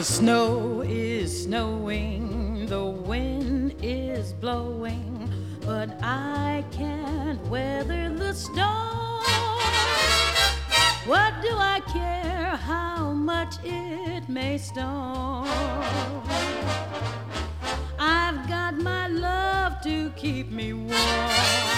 The snow is snowing, the wind is blowing, but I can't weather the storm. What do I care how much it may storm? I've got my love to keep me warm.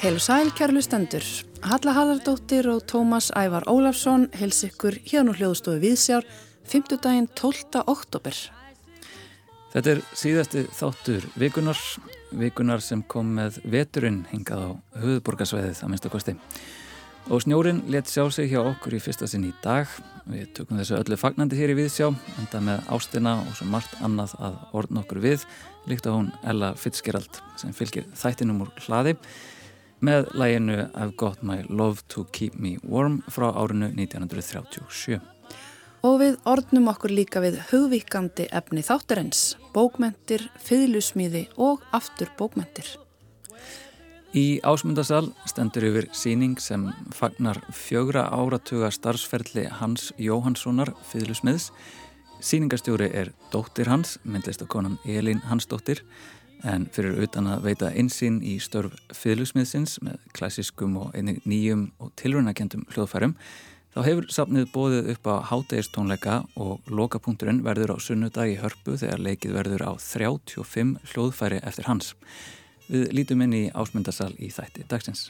Heil og sæl kærlu stendur. Halla Hallardóttir og Tómas Ævar Ólafsson hels ykkur hérna hljóðstofu viðsjár 5. daginn 12. oktober. Þetta er síðasti þáttur vikunar, vikunar sem kom með veturinn hingað á höfuborgarsvæðið að minnst okkosti. Og snjórin let sjá sig hjá okkur í fyrsta sinn í dag. Við tökum þessu öllu fagnandi hér í viðsjá, enda með ástina og svo margt annað að orðna okkur við, líkt á hún Ella Fitzgerald sem fylgir þættinum úr hlaði með læginu I've Got My Love To Keep Me Warm frá árinu 1937. Og við ordnum okkur líka við hugvíkandi efni þáttarins, bókmentir, fyðlusmíði og aftur bókmentir. Í ásmundasal stendur yfir síning sem fagnar fjögra áratuga starfsferðli Hans Jóhanssonar fyðlusmiðs. Síningastjóri er dóttir hans, myndlistakonan Elin Hansdóttir en fyrir utan að veita einsýn í störf fylgsmiðsins með klassiskum og einnig nýjum og tilrunakendum hljóðfærum þá hefur safnið bóðið upp á hátegistónleika og lokapunkturinn verður á sunnudag í hörpu þegar leikið verður á 35 hljóðfæri eftir hans. Við lítum inn í ásmundasal í þætti dagsins.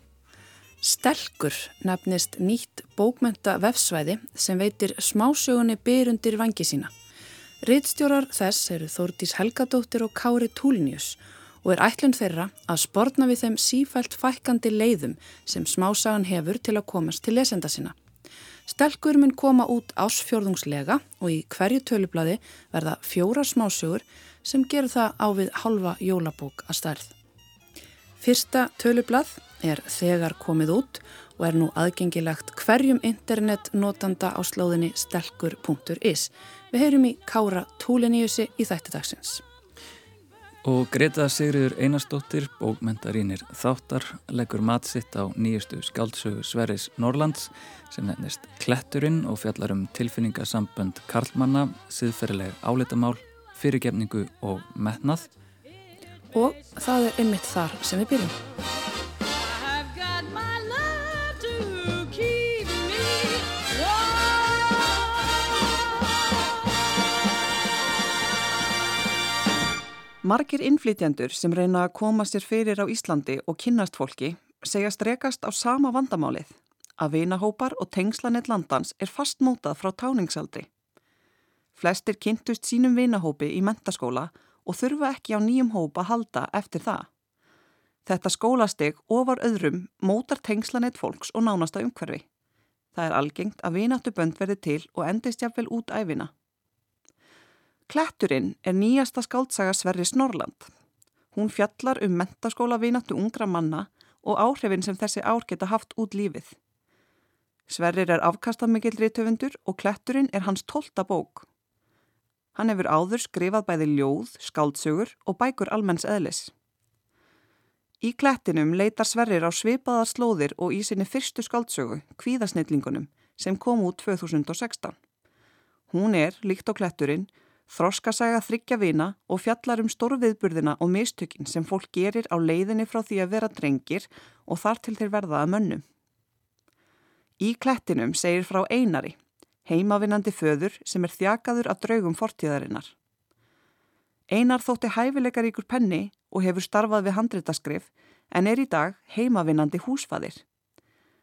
Stelkur nefnist nýtt bókmenta vefsvæði sem veitir smásögunni byrundir vangi sína. Rittstjórar þess eru Þórdís Helgadóttir og Kári Túlinius og er ætlun þeirra að sportna við þeim sífælt fækkandi leiðum sem smásagan hefur til að komast til lesenda sinna. Stelkur mun koma út ásfjörðungslega og í hverju tölubladi verða fjóra smásögur sem gerur það á við halva jólabók að stærð. Fyrsta tölublad er þegar komið út og er nú aðgengilegt hverjum internetnotanda á slóðinni stelkur.is Við heyrum í Kára Túliníusi í þættidagsins. Og Greta Sigriður Einarstóttir, bókmentarínir þáttar, leggur matsitt á nýjustu skáldsögu Sveris Norlands sem nefnist Kletturinn og fjallar um tilfinningasambönd Karlmanna, siðferðileg álitamál, fyrirgefningu og metnað. Og það er einmitt þar sem við byrjum. Margir innflytjandur sem reyna að koma sér fyrir á Íslandi og kynnast fólki segja strekast á sama vandamálið að vinahópar og tengslanett landans er fastmótað frá táningsaldri. Flestir kynntust sínum vinahópi í mentaskóla og þurfa ekki á nýjum hópa halda eftir það. Þetta skólasteg ofar öðrum mótar tengslanett fólks og nánasta umhverfi. Það er algengt að vinatu bönd verði til og endist jáfnvel út æfina. Kletturinn er nýjasta skáldsaga Sverri Snorland. Hún fjallar um mentaskóla vinatu ungra manna og áhrifin sem þessi ár geta haft út lífið. Sverrir er afkastamikill rítöfundur og Kletturinn er hans tólta bók. Hann hefur áður skrifað bæði ljóð, skáldsögur og bækur almenns eðlis. Í Klettinum leitar Sverrir á svipaðar slóðir og í sinni fyrstu skáldsögu, Kvíðasnillingunum, sem kom út 2016. Hún er, líkt á Kletturinn, Þroskasæga þryggja vina og fjallar um stórviðburðina og mistökin sem fólk gerir á leiðinni frá því að vera drengir og þar til þeir verða að mönnum. Í klettinum segir frá einari, heimavinnandi föður sem er þjakaður af draugum fortíðarinnar. Einar þótti hæfileikar ykkur penni og hefur starfað við handritaskrif en er í dag heimavinnandi húsfaðir.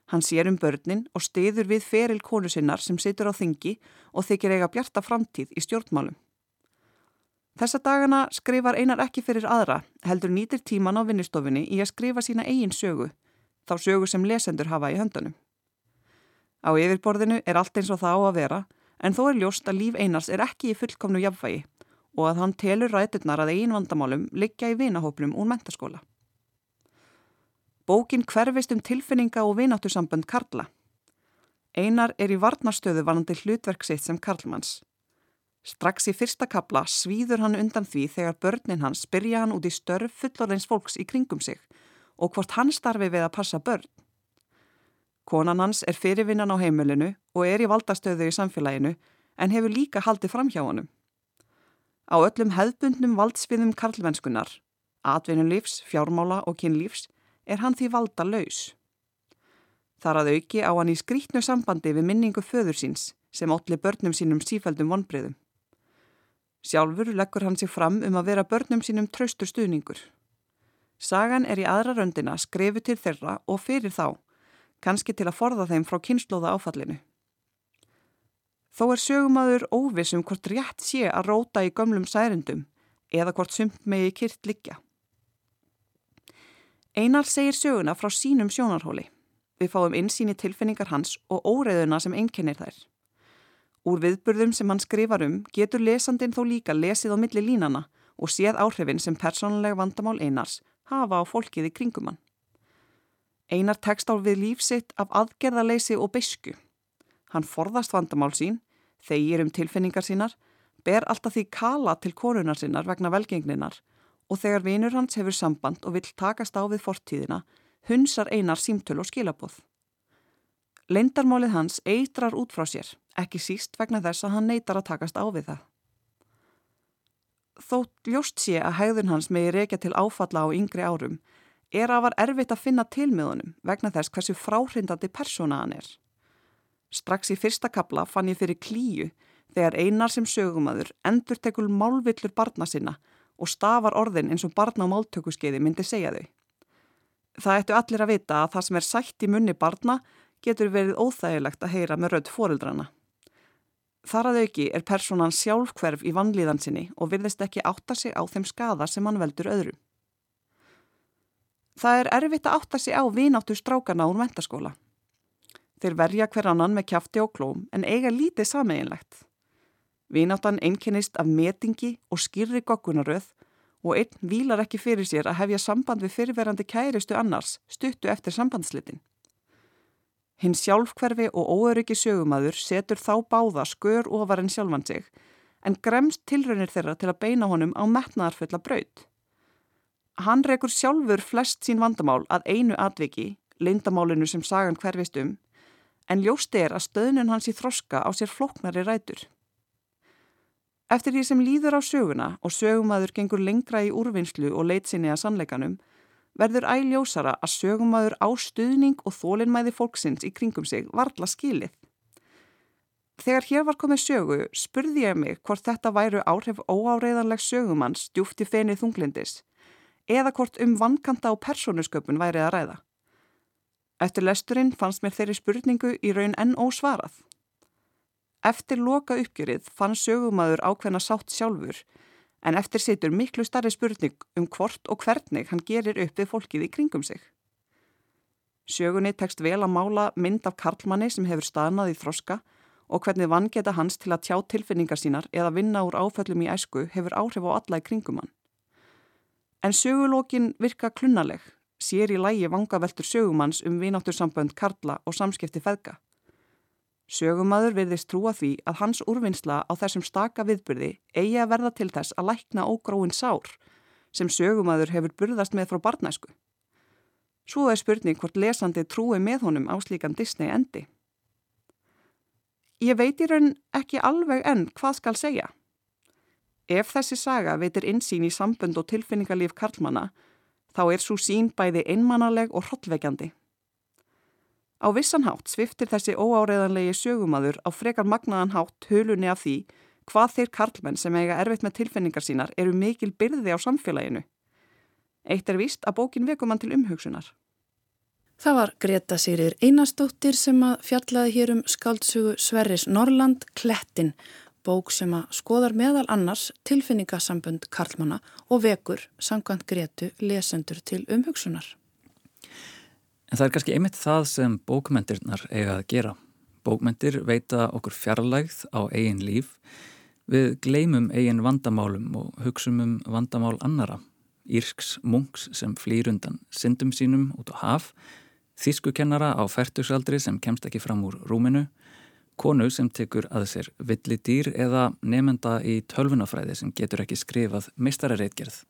Hann sér um börnin og stiður við feril konu sinnar sem situr á þingi og þykir eiga bjarta framtíð í stjórnmálum. Þessa dagana skrifar einar ekki fyrir aðra, heldur nýtir tíman á vinnustofunni í að skrifa sína eigin sögu, þá sögu sem lesendur hafa í höndunum. Á yfirborðinu er allt eins og það á að vera, en þó er ljóst að líf einars er ekki í fullkomnu jafnvægi og að hann telur ræturnar að eigin vandamálum liggja í vinahóplum úr mentaskóla. Bókin hverfist um tilfinninga og vináttusambönd Karla. Einar er í varnarstöðu vanandi hlutverk sitt sem Karlmanns. Strax í fyrsta kapla svíður hann undan því þegar börnin hans spyrja hann út í störf fullorðins fólks í kringum sig og hvort hann starfi við að passa börn. Konan hans er fyrirvinnan á heimilinu og er í valdastöðu í samfélaginu en hefur líka haldið fram hjá honum. Á öllum hefðbundnum valdsviðum karlmennskunar, atvinnulífs, fjármála og kynlífs er hann því valda laus. Þar að auki á hann í skrítnu sambandi við minningu föður síns sem allir börnum sínum sífældum vonbreyðum. Sjálfur leggur hann sig fram um að vera börnum sínum traustur stuðningur. Sagan er í aðra röndina skrefu til þeirra og fyrir þá, kannski til að forða þeim frá kynnslóða áfallinu. Þó er sögumadur óvissum hvort rétt sé að róta í gömlum særendum eða hvort sumt megi kyrt liggja. Einar segir söguna frá sínum sjónarhóli. Við fáum insýni tilfinningar hans og óreðuna sem einkennir þær. Úr viðburðum sem hann skrifar um getur lesandin þó líka lesið á milli línana og séð áhrifin sem persónulega vandamál Einars hafa á fólkið í kringum hann. Einar tekst á við lífsitt af aðgerðaleysi og besku. Hann forðast vandamál sín, þeir um tilfinningar sínar, ber alltaf því kala til korunar sínar vegna velgengninar og þegar vinur hans hefur samband og vill takast á við fortíðina hunsar einar símtöl og skilabóð. Leindarmálið hans eitrar út frá sér, ekki síst vegna þess að hann neytar að takast á við það. Þótt ljóst sé að hægðun hans megi reykja til áfalla á yngri árum er að var erfitt að finna tilmiðunum vegna þess hversu fráhrindandi persóna hann er. Strax í fyrsta kapla fann ég fyrir klíu þegar einar sem sögumadur endur tekul málvillur barna sinna og stafar orðin eins og barna á máltökuskeiði myndi segja þau. Það ættu allir að vita að það sem er sætt í munni barna getur verið óþægilegt að heyra með rödd foreldrana. Þar að auki er personan sjálfkverf í vannlíðan sinni og virðist ekki átta sig á þeim skada sem hann veldur öðru. Það er erfitt að átta sig á vináttu strákana úr mentaskóla. Þeir verja hver annan með kjafti og klóm en eiga lítið sameiginlegt. Vináttan einkennist af metingi og skýrri goggunaröð og einn vílar ekki fyrir sér að hefja samband við fyrirverandi kæristu annars stuttu eftir sambandslitin. Hinn sjálfkverfi og óöryggi sögumadur setur þá báða skör ofar en sjálfan sig en gremst tilraunir þeirra til að beina honum á metnaðarfulla braud. Hann rekur sjálfur flest sín vandamál að einu atviki, leindamálinu sem sagan hverfist um, en ljósti er að stöðnun hans í þroska á sér floknari rætur. Eftir því sem líður á söguna og sögumadur gengur lengra í úrvinnslu og leitsinni að sannleikanum, verður æljósara að sögumadur á stuðning og þólinnmæði fólksins í kringum sig varla skilið. Þegar hér var komið sögu spurði ég mig hvort þetta væru áhrif óáreiðanleg sögumanns djúft í fenið þunglindis eða hvort um vankanta og persónusköpun væri að ræða. Eftir lesturinn fannst mér þeirri spurningu í raun enn ósvarað. Eftir loka uppgjörið fann sögumadur ákveðna sátt sjálfur en eftir situr miklu starri spurning um hvort og hvernig hann gerir upp við fólkið í kringum sig. Sögunni tekst vel að mála mynd af karlmanni sem hefur staðnað í þroska og hvernig vangeta hans til að tjá tilfinningar sínar eða vinna úr áföllum í æsku hefur áhrif á alla í kringum hann. En sögulókin virka klunnaleg, sér í lægi vangaveltur sögumanns um vináttursambönd Karla og samskipti feðga. Sögumadur virðist trúa því að hans úrvinnsla á þessum staka viðbyrði eigi að verða til þess að lækna ógróin sár sem sögumadur hefur burðast með frá barnæsku. Svo er spurning hvort lesandi trúi með honum á slíkan Disney endi. Ég veit í raun ekki alveg enn hvað skal segja. Ef þessi saga veitir insýn í sambund og tilfinningarlíf karlmanna, þá er svo sín bæði einmannaleg og hrollveikjandi. Á vissan hátt sviftir þessi óáreðanlegi sögumadur á frekar magnaðan hátt hulunni af því hvað þeir karlmenn sem eiga erfitt með tilfinningar sínar eru mikil byrði á samfélaginu. Eitt er víst að bókin vekum hann til umhugsunar. Það var Greta Sýrir Einarstóttir sem að fjallaði hér um skaldsugu Sverris Norrland Klettin, bók sem að skoðar meðal annars tilfinningasambund karlmanna og vekur sangkvæmt Gretu lesendur til umhugsunar. En það er kannski einmitt það sem bókmentirnar eiga að gera. Bókmentir veita okkur fjarlægð á eigin líf. Við gleymum eigin vandamálum og hugsum um vandamál annara. Írks munks sem flýr undan syndum sínum út á haf, þískukennara á færtugsaldri sem kemst ekki fram úr rúminu, konu sem tekur að sér villi dýr eða nefnda í tölvunafræði sem getur ekki skrifað mistarareitgerð.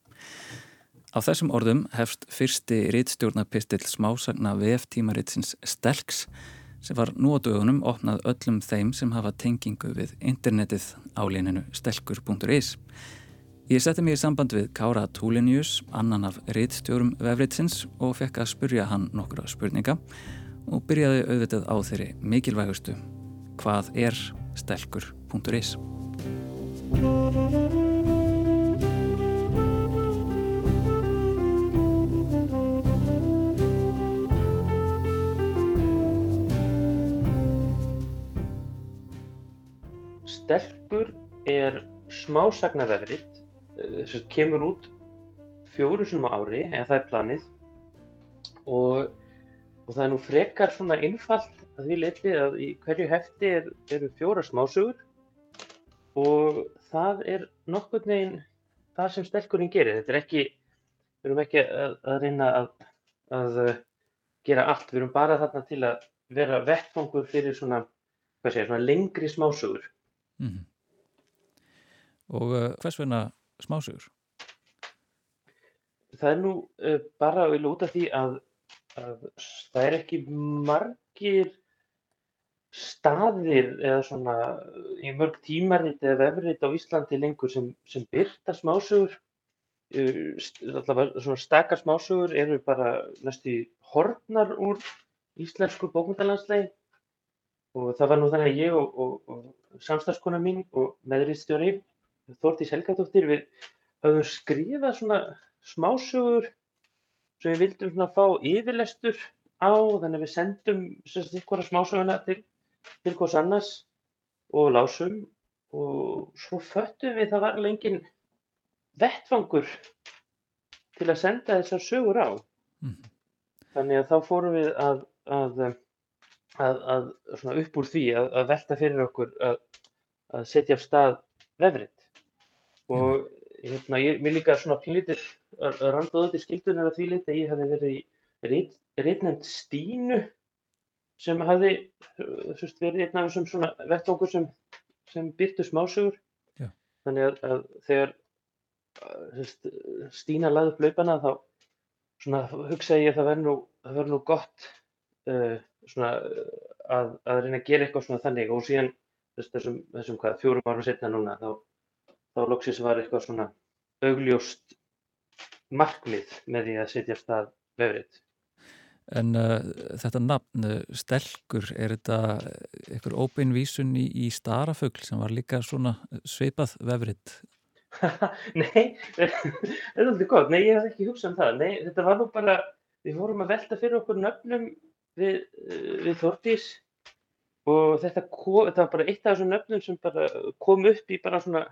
Á þessum orðum hefst fyrsti rítstjórnapistill smásagna VF tímaritsins Stelks sem var nú á dögunum opnað öllum þeim sem hafa tengingu við internetið á líninu stelkur.is. Ég setti mig í samband við Kára Túlinius, annan af reittstjórum vefritsins og fekk að spurja hann nokkura spurninga og byrjaði auðvitað á þeirri mikilvægustu hvað er stelkur.is. Stelkur er smásagnavefrið sem kemur út fjóru sem á ári, eða það er planið og, og það er nú frekar svona einfalt að því leiti að í hverju hefti er, eru fjóra smásögur og það er nokkur neginn það sem stelkurinn gerir. Þetta er ekki, við erum ekki að, að reyna að, að gera allt, við erum bara þarna til að vera vettfangur fyrir svona, hvað segir, svona lengri smásögur. Mm -hmm. Og uh, hvers vegna smásögur? Það er nú uh, bara út af því að, að það er ekki margir staðir eða svona í mörg tímarit eða vefrit á Íslandi lengur sem, sem byrta smásögur. Uh, allavega svona stakar smásögur eru bara næstu hornar úr íslensku bókmyndalandslegin og það var nú þannig að ég og, og, og samstagskona mín og meðriðstjóri Þórtís Helgadóttir við höfum skrifað svona smásögur sem við vildum svona fá yfirlestur á þannig að við sendum ykkur smásöguna til, til hvers annars og lásum og svo föttum við það var lengin vettfangur til að senda þessar sögur á mm. þannig að þá fórum við að, að að, að svona upp úr því að, að velta fyrir okkur að, að setja af stað vefrið og hérna, ég, mér líka svona pínlítið í skildunar að því liti að ég hefði verið í reitnefnd Stínu sem hefði sérst, verið einn af þessum svona vettókur sem, sem byrtu smásögur. Já. þannig að, að þegar sérst, Stína laði upp laupana þá svona hugsa ég að það verður nú, nú gott uh, svona, að, að reyna að gera eitthvað svona þannig. Og síðan þessum, þessum hvað, fjórum árum setna núna þá, þá loksins var eitthvað svona augljóst markmið með því að setja stað vefrið. En uh, þetta nafn, uh, Stelkur, er þetta einhver óbeinvísun í, í starafögl sem var líka svona sveipað vefrið? Nei, þetta er alltaf gott. Nei, ég hef ekki hugsað um það. Nei, þetta var nú bara, við fórum að velta fyrir okkur nöfnum við, eh, við Þortís og þetta, kom, þetta var bara eitt af þessum nöfnum sem bara kom upp í bara svona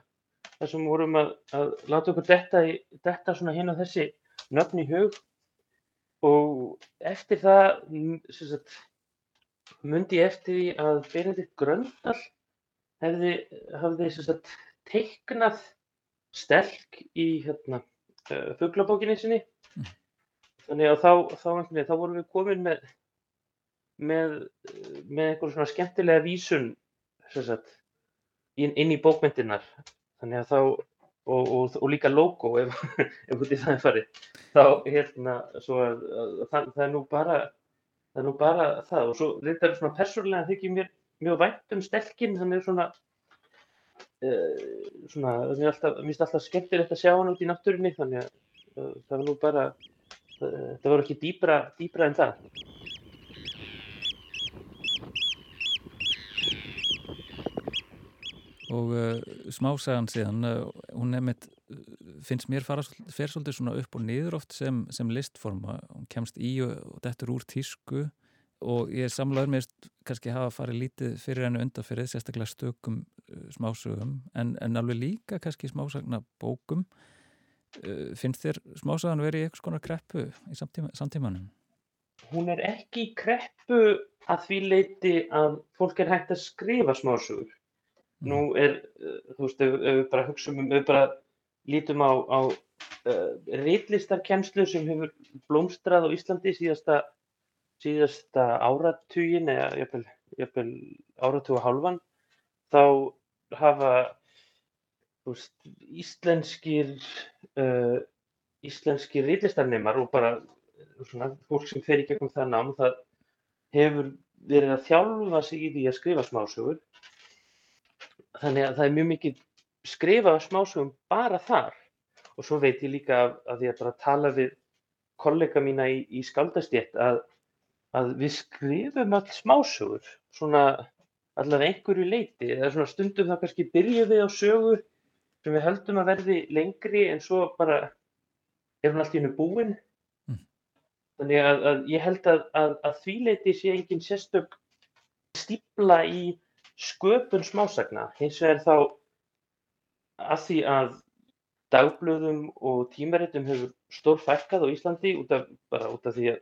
þar sem vorum að, að láta okkur detta, í, detta svona á þessi nöfn í hug og eftir það sagt, myndi ég eftir því að Benedikt Gröndal hefði, hefði sagt, teiknað stelk í hérna, uh, fugglabókinni sinni mm. þannig að þá, þá, þá, þá vorum við komin með með, með einhver svona skemmtilega vísun sagt, inn, inn í bókmyndirnar þannig að þá og, og, og líka logo ef, ef út í það er farið. Þá hérna að, að, að það, það er bara það er nú bara það. Og svo þetta er svona persónulega þykir mér mjög vænt um stelkinn þannig svona uh, svona alltaf, mér finnst alltaf skemmtilegt að sjá hann út í náttúrinni þannig að uh, það var nú bara uh, það var ekki dýbra, dýbra en það og uh, smásagan síðan uh, hún nefnitt uh, finnst mér fara fer svolítið svona upp og niður oft sem, sem listforma, hún kemst í og, og dettur úr tísku. Og ég er samlaður með kannski hafa farið lítið fyrir hennu undanferðið, sérstaklega stökum uh, smásögum, en, en alveg líka kannski smásagna bókum finnst þér smásagan verið í eitthvað svona kreppu í samtíma, samtímanum? Hún er ekki kreppu að því leiti að fólk er hægt að skrifa smásögur Nú mm. er, eh, þú veist, ef, við bara hugsaum um, ef við bara lítum á, á uh, reitlistarkjenslu sem hefur blómstrað á Íslandi síðasta, síðasta áratugin eða jafnvel, jafnvel áratuga hálfan, þá hafa veist, íslenskir, uh, íslenskir reitlistarnemar og bara svona, fólk sem fer í gegnum það nám, það hefur verið að þjálfa sig í því að skrifa smásögur. Þannig að það er mjög mikið skrifað smásögum bara þar. Og svo veit ég líka að, að ég bara tala við kollega mína í, í skaldastétt að, að við skrifum all smásögur svona allavega einhverju leiti eða svona stundum þá kannski byrjuð við á sögu sem við höldum að verði lengri en svo bara er hún allt í hennu búin. Mm. þannig að, að ég held að, að, að því leiti sé engin sérstök stípla í sköpun smásagna. Hins vegar þá að því að dagblöðum og tímaritum hefur stór fælkað á Íslandi út af, bara út af því að,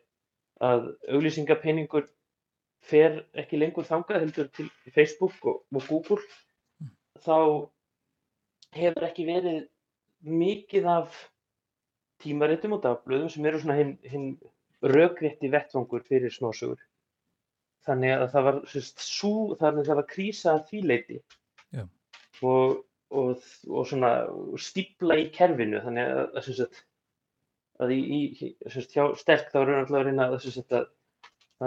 að auglýsingapenningur fer ekki lengur þangað heldur til Facebook og, og Google þá hefur ekki verið mikið af tímaritum og dagblöðum sem eru svona hinn hin rökrétti vettvangur fyrir smásögur þannig að það var svo, þannig að það var krísa að því leiti yeah. og og, og svona stípla í kerfinu þannig að, að, að, að í, í sagt, hjá sterk þá við alltaf að reyna að,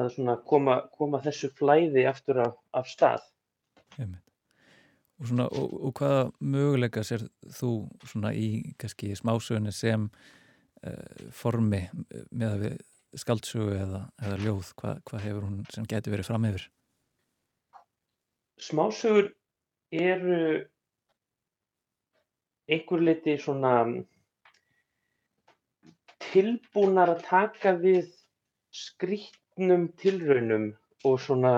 að, koma, koma þessu flæði aftur af, af stað. Og, svona, og, og hvaða möguleika sér þú í kannski smásögunni sem uh, formi með að við skaldsögu eða, eða ljóð, hvað hva hefur hún sem getur verið fram yfir? Smásögur eru einhver leiti svona tilbúnar að taka við skrítnum tilraunum og svona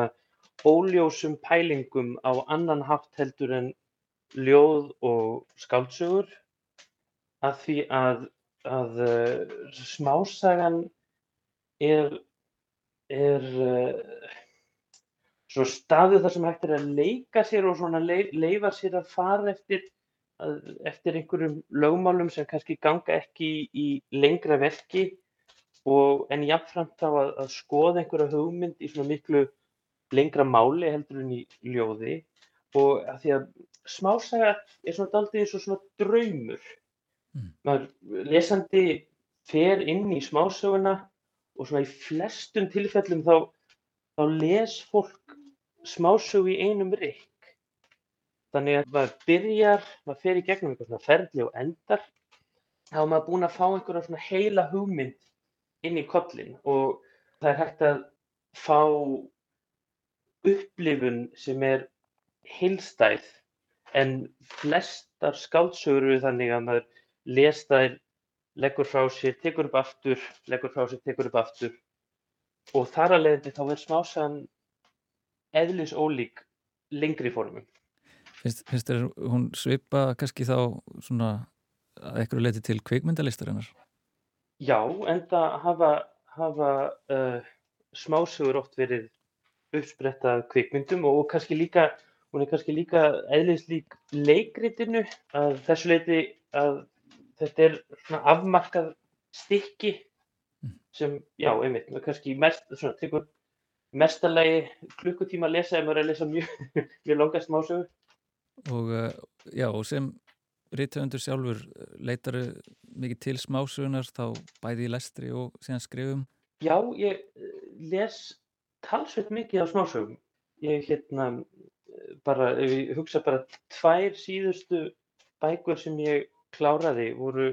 óljósum pælingum á annan hátt heldur en ljóð og skáldsögur að því að, að uh, smásagan er, er uh, svo staðu þar sem hægt er að leika sér og svona leif, leifa sér að fara eftir eftir einhverjum lögmálum sem kannski ganga ekki í lengra verki og en jáfnframt þá að, að skoða einhverja hugmynd í svona miklu lengra máli heldur en í ljóði og að því að smásaga er svona aldrei eins og svona draumur. Mm. Maður lesandi fer inn í smásöguna og svona í flestum tilfellum þá, þá les fólk smásögu í einum rikk Þannig að maður byrjar, maður fer í gegnum eitthvað svona ferli og endar, þá er maður búinn að fá einhverja svona heila hugmynd inn í kollin og það er hægt að fá upplifun sem er heilstæð en flestar skáldsögur eru þannig að maður les þær, leggur frá sér, tekur upp aftur, leggur frá sér, tekur upp aftur og þar að leiðandi þá er smásagan eðlis ólík lengri formum. Finnst, þér hún svipa kannski þá svona að eitthvað leiti til kveikmyndalistarinnar? Já, en það hafa, hafa uh, smásögur oft verið uppsprettað kveikmyndum og kannski líka, hún er kannski líka eðlislík leikritinu að þessu leiti að þetta er svona afmarkað stykki mm. sem, já, einmitt, kannski mest, svona, tekur mestalagi klukkutíma að lesa ef maður er að lesa mjög, mjög langa smásögur og, eh, já, og sem rítöfundur sjálfur eh, leitar mikið til smásugunar þá bæði í lestri og síðan skrifum. Já, ég eh, les talsveit mikið á smásugum ég hérna bara, ef ég hugsa bara tvær síðustu bækur sem ég kláraði voru,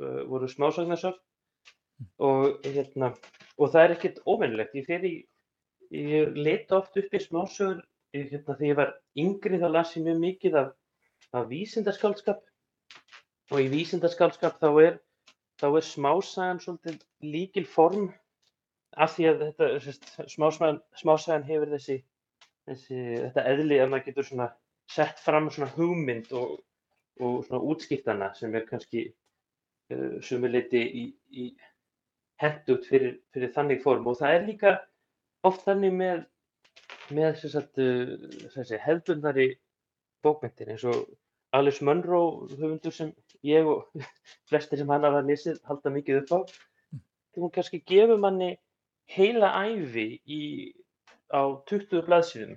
uh, voru smásagnarsöfn mm. og hérna og það er ekkert óvinnlegt ég ég leita oft upp í smásögur hérna, þegar ég var yngri þá las ég mjög mikið af, af vísindaskálskap og í vísindaskálskap þá er, þá er smásagan svolítið líkil form af því að þetta, smásagan, smásagan hefur þessi, þessi, þetta eðli að maður getur svona sett fram svona hugmynd og, og svona útskiptana sem er kannski uh, sumuleiti í, í hendugt fyrir, fyrir þannig form. Og það er líka oft þannig með með sagt, þessi hefðbundari bókmyndir eins og Alice Munro höfundur sem ég og flestir sem hann hafa lesið halda mikið upp á. Því hún kannski gefur manni heila æfi í, á 20 blaðsíðum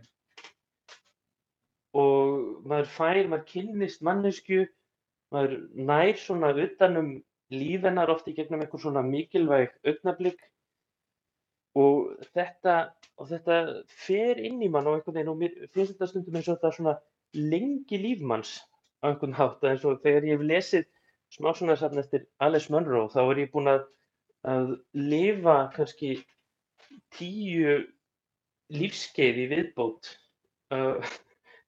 og maður fær, maður kynnist mannesku maður nær svona utanum lífennar oft í gegnum eitthvað svona mikilvæg augnablík og þetta, og þetta fer inn í mann og einhvern veginn og mér finnst þetta stundum eins og þetta svona lengi lífmanns á einhvern hátt. Eins og þegar ég hef lesið smásunarsafn eftir Alice Munro þá er ég búin að, að lifa kannski tíu lífskeið í viðbót uh,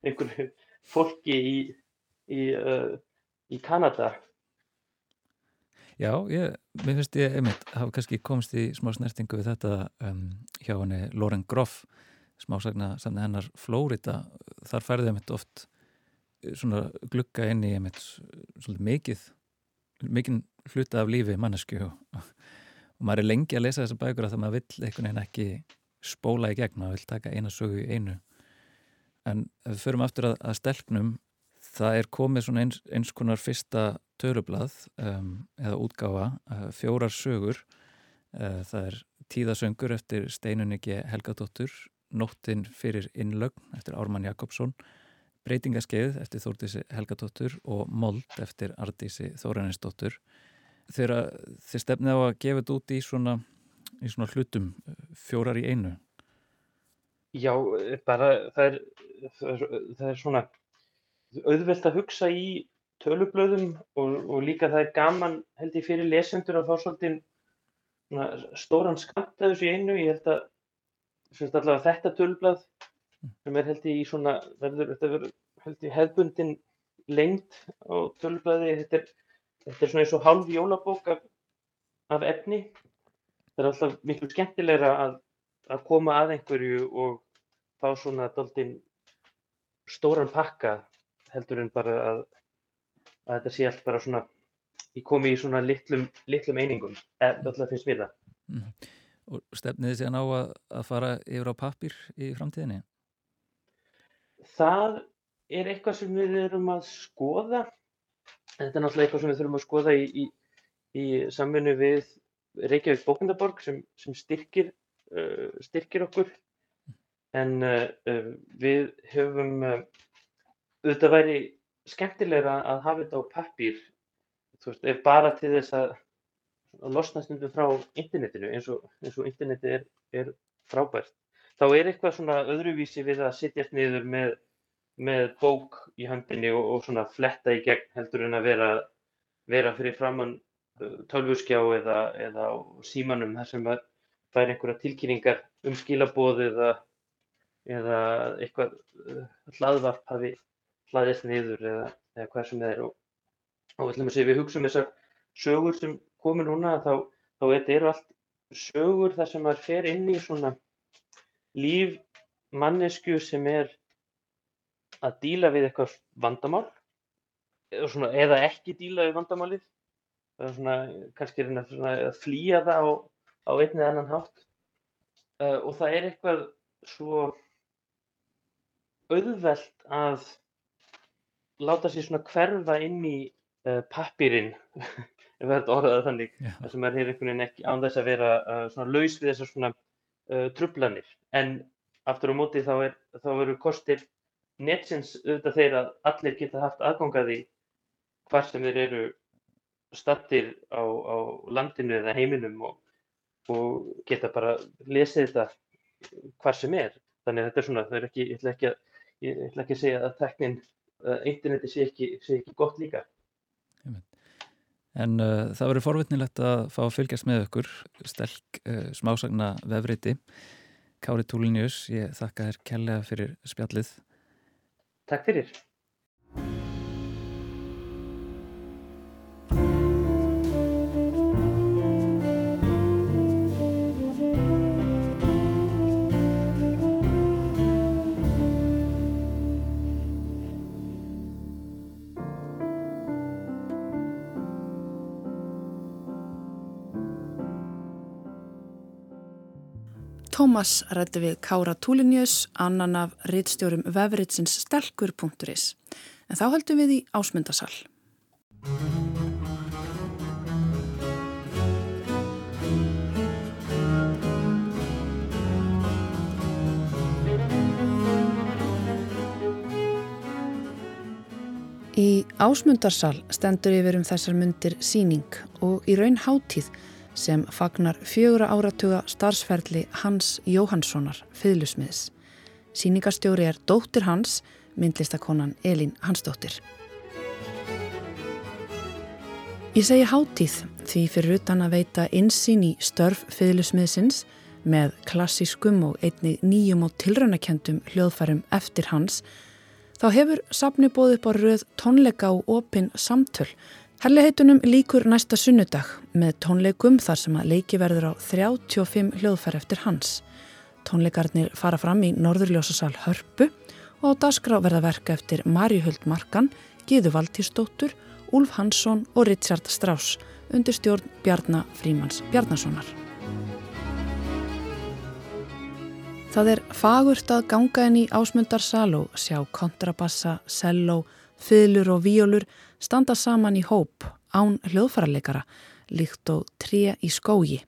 einhverju fólki í, í, uh, í Kanada. Já, ég, mér finnst ég einmitt hafa kannski komist í smá snertingu við þetta um, hjá henni Lauren Groff smásagna samt hennar Flórida. Þar færði einmitt oft eh, svona glukka inn í einmitt svolítið mikið mikið hluta af lífi mannesku og, og maður er lengi að lesa þessa bækur að það maður vill einhvern veginn ekki spóla í gegn, maður vill taka eina sögu í einu en ef við förum aftur að, að stelknum það er komið svona eins, eins konar fyrsta törublað um, eða útgáfa, uh, fjórar sögur. Uh, það er tíðasöngur eftir Steinunni Helgadóttur Nóttin fyrir innlögn eftir Ármann Jakobsson Breytingaskeið eftir Þórtísi Helgadóttur og Mold eftir Ardísi Þóranisdóttur þegar þið stefnið á að gefa þetta út í svona, í svona hlutum fjórar í einu. Já, bara það er, það er, svona auðvelt að hugsa í tölublöðum og, og líka það er gaman held ég fyrir lesendur að fá svolítið stóran skamt að þessu einu, ég held að finnst allavega þetta tölublað sem er held ég í svona verður, þetta verður held ég hefbundin lengt á tölublaði. Þetta þetta er svona eins og hálf jólabók af, af efni. Það er alltaf miklu skemmtilegra að, að koma að einhverju og fá svona doldin stóran pakka heldur en bara að að þetta sé allt bara svona ég komi í svona litlum, litlum einingum alltaf finnst mér það mm. Og stefnið þið séðan á að, að fara yfir á pappir í framtíðinni? Það er eitthvað sem við erum að skoða þetta er náttúrulega eitthvað sem við þurfum að skoða í, í, í samvinnu við Reykjavík Bókundaborg sem, sem styrkir, uh, styrkir okkur en uh, uh, við höfum uh, auðvitað væri skemmtilegra að hafa þetta á pappír þú veist, ef bara til þess að, losna stundum frá internetinu eins og, eins og interneti er, er frábært. Þá er eitthvað svona öðruvísi við að sittjast niður með, með bók í handinni og, og svona fletta í gegn heldur en að vera, vera fyrir framann tölvurskjá eða, eða símanum þar sem að það er einhverja tilkynningar um skilabóð eða, eða eitthvað uh, hlaðvarp hafi hlaðist niður eða, eða hvað sem það er. Og, og við, við hugsaum þessar sögur sem komur núna þá, þá þetta eru allt sögur þar sem maður fer inn í svona líf mannesku sem er að díla við eitthvað vandamál eða, svona, eða ekki díla við vandamálið svona, kannski er það að flýja það á, á einn eða annan hátt. Uh, og það er eitthvað svo auðvelt að láta sér svona hverfa inn í uh, pappirinn ef það er orðað þannig þar sem er hér einhvern veginn ekki án þess að vera uh, svona laus við þessar svona uh, trublanir en aftur á móti þá, er, þá eru kostir netsins auðvitað þeir að allir geta haft aðgangaði hvar sem þeir eru stattir á, á landinu eða heiminum og, og geta bara lesið þetta hvar sem er. Þannig að þetta er svona, það er ekki, ég ætla ekki að, ég ætla ekki að segja að teknin interneti sé ekki, sé ekki gott líka. En uh, það verður forvitnilegt að fá að fylgjast með okkur stelk uh, smásagna vefriti. Kári Túlinius, ég þakka þér kærlega fyrir spjallið. Takk fyrir. Tómas rætti við Kára Túlinjus, annan af rittstjórum vefritsins stelkur.is. En þá höldum við í ásmundasal. Í ásmundarsal stendur yfir um þessar myndir síning og í raun hátíð sem fagnar fjögur áratuga starfsferðli Hans Jóhanssonar, fyðlusmiðs. Sýningastjóri er dóttir hans, myndlistakonan Elín Hansdóttir. Ég segi hátíð því fyrir utan að veita insýn í störf fyðlusmiðsins með klassískum og einni nýjum og tilraunakendum hljóðfærum eftir hans, þá hefur safni bóð upp á röð tónleika og opinn samtöl Herliheitunum líkur næsta sunnudag með tónleikum þar sem að leiki verður á 35 hljóðfær eftir hans. Tónleikarnir fara fram í Norðurljósasal Hörpu og á dasgrá verða verka eftir Marjuhuld Markan, Gíðu Valtísdóttur, Úlf Hansson og Richard Strauss undir stjórn Bjarnar Frímans Bjarnasonar. Það er fagurt að ganga inn í ásmundarsal og sjá kontrabassa, selló, fylur og víolur standa saman í hóp án hljóðfærarleikara líkt og tré í skógi.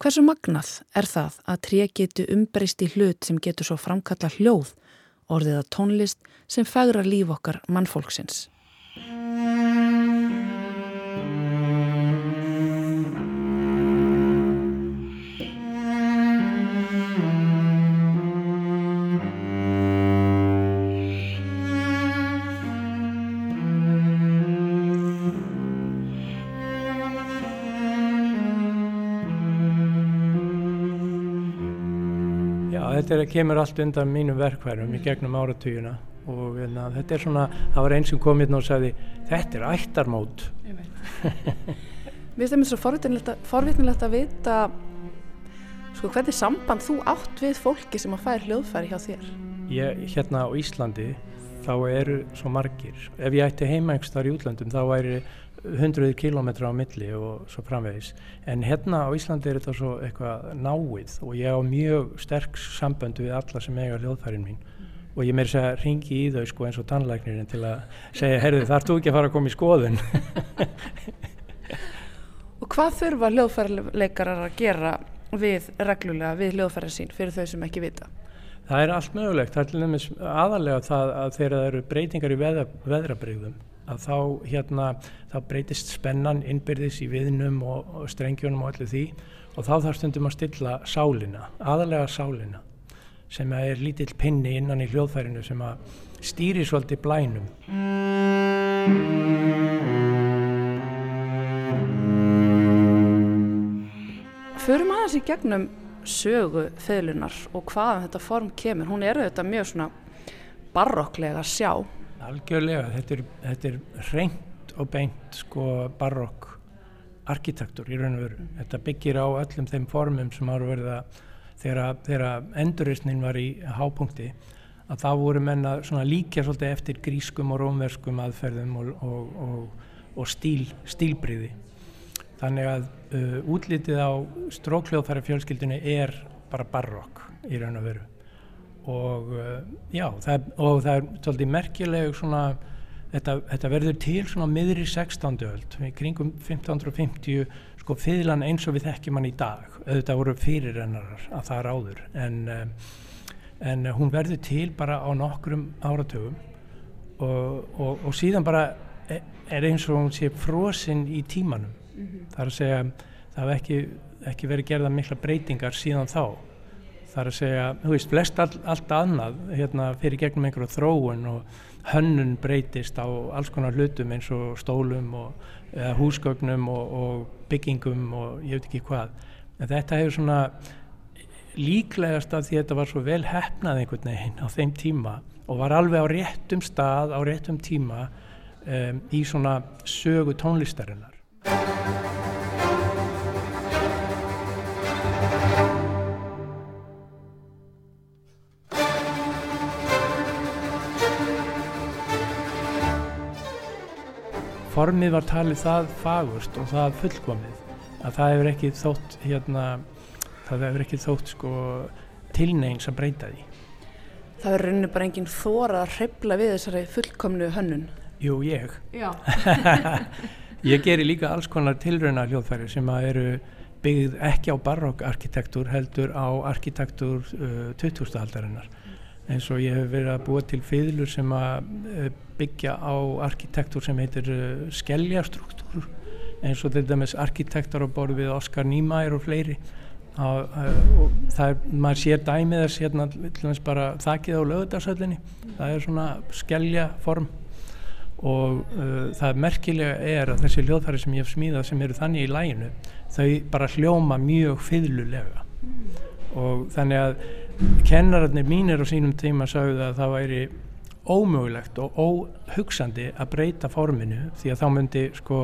Hversu magnað er það að tré getu umbreyst í hlut sem getur svo framkalla hljóð, orðið að tónlist sem fægra líf okkar mannfólksins? Þetta er, kemur allt undan mínum verkværum í gegnum áratugina og enna, hérna, þetta er svona, það var eins sem kom hérna og sagði þetta er ættarmót. Við finnst það svo forvitnilegt að vita sko hvernig samband þú átt við fólki sem að færa hljóðfæri hjá þér. Ég, hérna á Íslandi þá eru svo margir. Ef ég ætti heima einhver starf í útlandum þá væri hundruði kilómetra á milli og svo framvegis en hérna á Íslandi er þetta svo eitthvað náið og ég á mjög sterk samböndu við alla sem eiga hljóðfærin mín mm. og ég meir segja ringi í þau sko eins og tannlæknirinn til að segja herðu þar þú ekki að fara að koma í skoðun Og hvað þurfa hljóðfærleikarar að gera við reglulega við hljóðfærin sín fyrir þau sem ekki vita? Það er allt mögulegt, það er aðalega það að þeirra eru breytingar í veðra, veðrabreyðum að þá, hérna, þá breytist spennan innbyrðis í viðnum og, og strengjónum og allir því og þá þarf stundum að stilla sálina, aðalega sálina sem er lítill pinni innan í hljóðfærinu sem að stýri svolítið blænum. Förum aðeins í gegnum sögu feðlunar og hvaðan þetta form kemur. Hún er auðvitað mjög svona barokklega að sjá Algjörlega, þetta er, þetta er reynd og beint sko barokk arkitektur í raun og veru. Mm. Þetta byggir á öllum þeim formum sem ára verið að þegar enduristnin var í hápunkti að þá voru menna líka svolítið eftir grískum og rómverskum aðferðum og, og, og, og stíl, stílbriði. Þannig að uh, útlitið á strókljóðfæra fjölskyldunni er bara barokk í raun og veru og uh, já, það, og það er svolítið merkileg svona, þetta, þetta verður til svona miðri 16. öld, kringum 1550 sko fyrirlan eins og við þekkjum hann í dag, auðvitað voru fyrirrennarar að það er áður, en, uh, en hún verður til bara á nokkrum áratögum og, og, og síðan bara e, er eins og hún sé frosinn í tímanum, mm -hmm. það er að segja það hef ekki, ekki verið gerða mikla breytingar síðan þá Það er að segja, þú veist, flest all, allt annað hérna, fyrir gegnum einhverju þróun og hönnun breytist á alls konar hlutum eins og stólum og húsgögnum og, og byggingum og ég veit ekki hvað. En þetta hefur svona líklegast af því að þetta var svo vel hefnað einhvern veginn á þeim tíma og var alveg á réttum stað, á réttum tíma um, í svona sögu tónlistarinnar. Formið var talið það fagurst og það fullkomið að það hefur ekki þótt hérna, það hefur ekki þótt sko tilneins að breyta því. Það verður reynir bara enginn þóra að hrefla við þessari fullkomnu hönnun. Jú, ég. Ég gerir líka alls konar tilrauna hljóðfæri sem að eru byggð ekki á barokkarkitektur heldur á arkitektur uh, 20. eins og ég hef verið að búa til fiðlur sem að eh, byggja á arkitektur sem heitir uh, skelljastruktúr eins og til dæmis arkitektar á borð við Oskar Niemeyer og fleiri. Og, og það er, maður sér dæmið þess hérna bara þakkið á lögudagsöllinni það er svona skellja form og uh, það merkilega er að þessi hljóðfæri sem ég hef smíðað sem eru þannig í læginu þau bara hljóma mjög fyrirlulega og þannig að kennararnir mínir á sínum tíma sagðu að það væri ómögulegt og óhugsandi að breyta forminu því að þá myndi sko